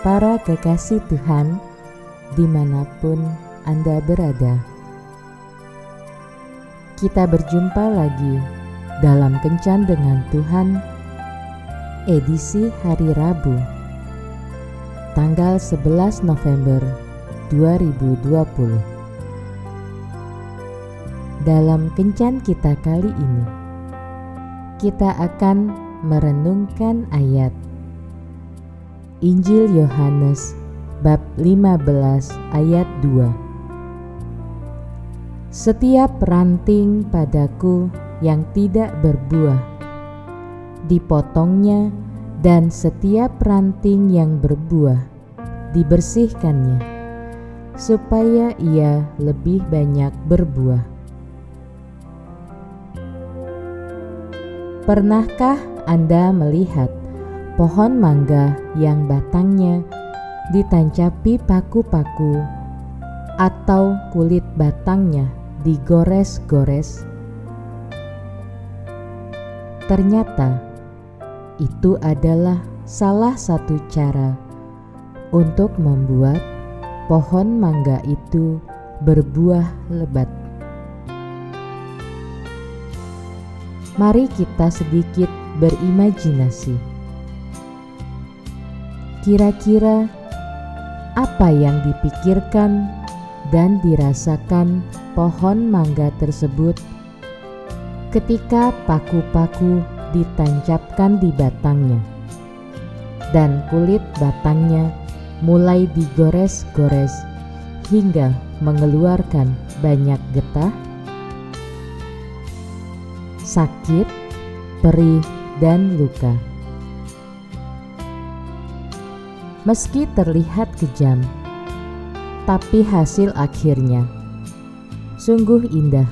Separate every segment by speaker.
Speaker 1: para kekasih Tuhan, di mana pun Anda berada. Kita berjumpa lagi dalam Kencan dengan Tuhan, edisi hari Rabu, tanggal 11 November 2020. Dalam Kencan kita kali ini, kita akan merenungkan ayat Injil Yohanes bab 15 ayat 2 Setiap ranting padaku yang tidak berbuah dipotongnya dan setiap ranting yang berbuah dibersihkannya supaya ia lebih banyak berbuah. Pernahkah Anda melihat pohon mangga yang batangnya ditancapi paku-paku atau kulit batangnya digores-gores. Ternyata itu adalah salah satu cara untuk membuat pohon mangga itu berbuah lebat. Mari kita sedikit berimajinasi Kira-kira apa yang dipikirkan dan dirasakan pohon mangga tersebut ketika paku-paku ditancapkan di batangnya dan kulit batangnya mulai digores-gores hingga mengeluarkan banyak getah, sakit, perih, dan luka. Meski terlihat kejam, tapi hasil akhirnya sungguh indah.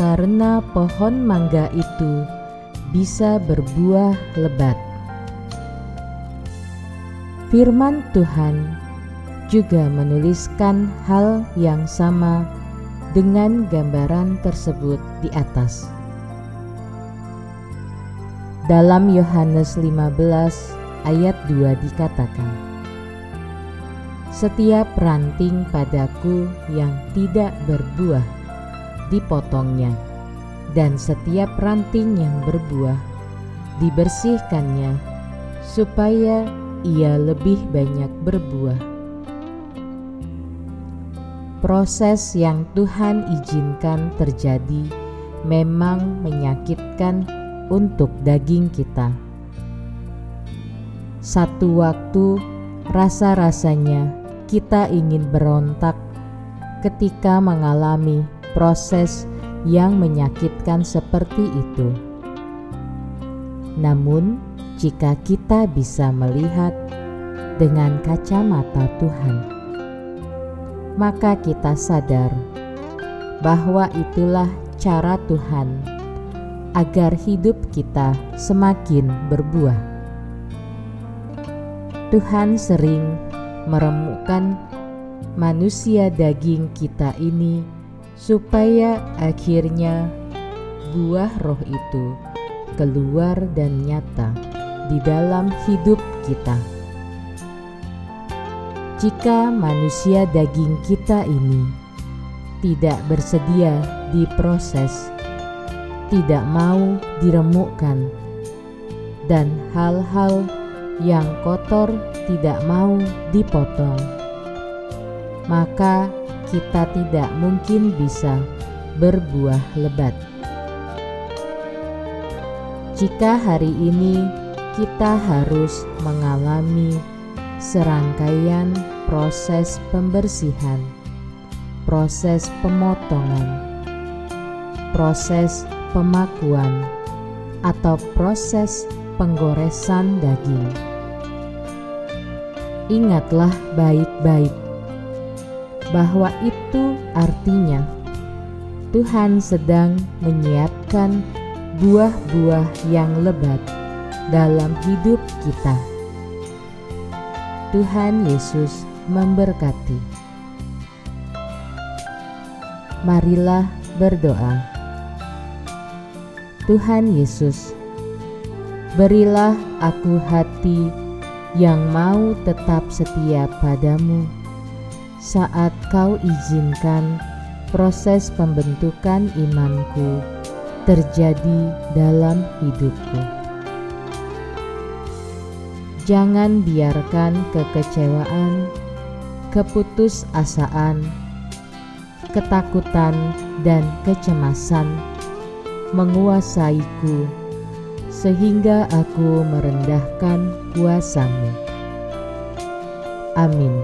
Speaker 1: Karena pohon mangga itu bisa berbuah lebat. Firman Tuhan juga menuliskan hal yang sama dengan gambaran tersebut di atas. Dalam Yohanes 15 ayat 2 dikatakan, Setiap ranting padaku yang tidak berbuah dipotongnya, dan setiap ranting yang berbuah dibersihkannya, supaya ia lebih banyak berbuah. Proses yang Tuhan izinkan terjadi memang menyakitkan untuk daging kita satu waktu, rasa-rasanya kita ingin berontak ketika mengalami proses yang menyakitkan seperti itu. Namun, jika kita bisa melihat dengan kacamata Tuhan, maka kita sadar bahwa itulah cara Tuhan agar hidup kita semakin berbuah. Tuhan sering meremukkan manusia daging kita ini supaya akhirnya buah roh itu keluar dan nyata di dalam hidup kita. Jika manusia daging kita ini tidak bersedia diproses, tidak mau diremukkan, dan hal-hal yang kotor tidak mau dipotong, maka kita tidak mungkin bisa berbuah lebat. Jika hari ini kita harus mengalami serangkaian proses pembersihan, proses pemotongan, proses pemakuan, atau proses penggoresan daging. Ingatlah baik-baik bahwa itu artinya Tuhan sedang menyiapkan buah-buah yang lebat dalam hidup kita. Tuhan Yesus memberkati. Marilah berdoa. Tuhan Yesus, berilah aku hati yang mau tetap setia padamu saat kau izinkan proses pembentukan imanku terjadi dalam hidupku. Jangan biarkan kekecewaan, keputusasaan, ketakutan, dan kecemasan menguasaiku sehingga aku merendahkan kuasamu. Amin.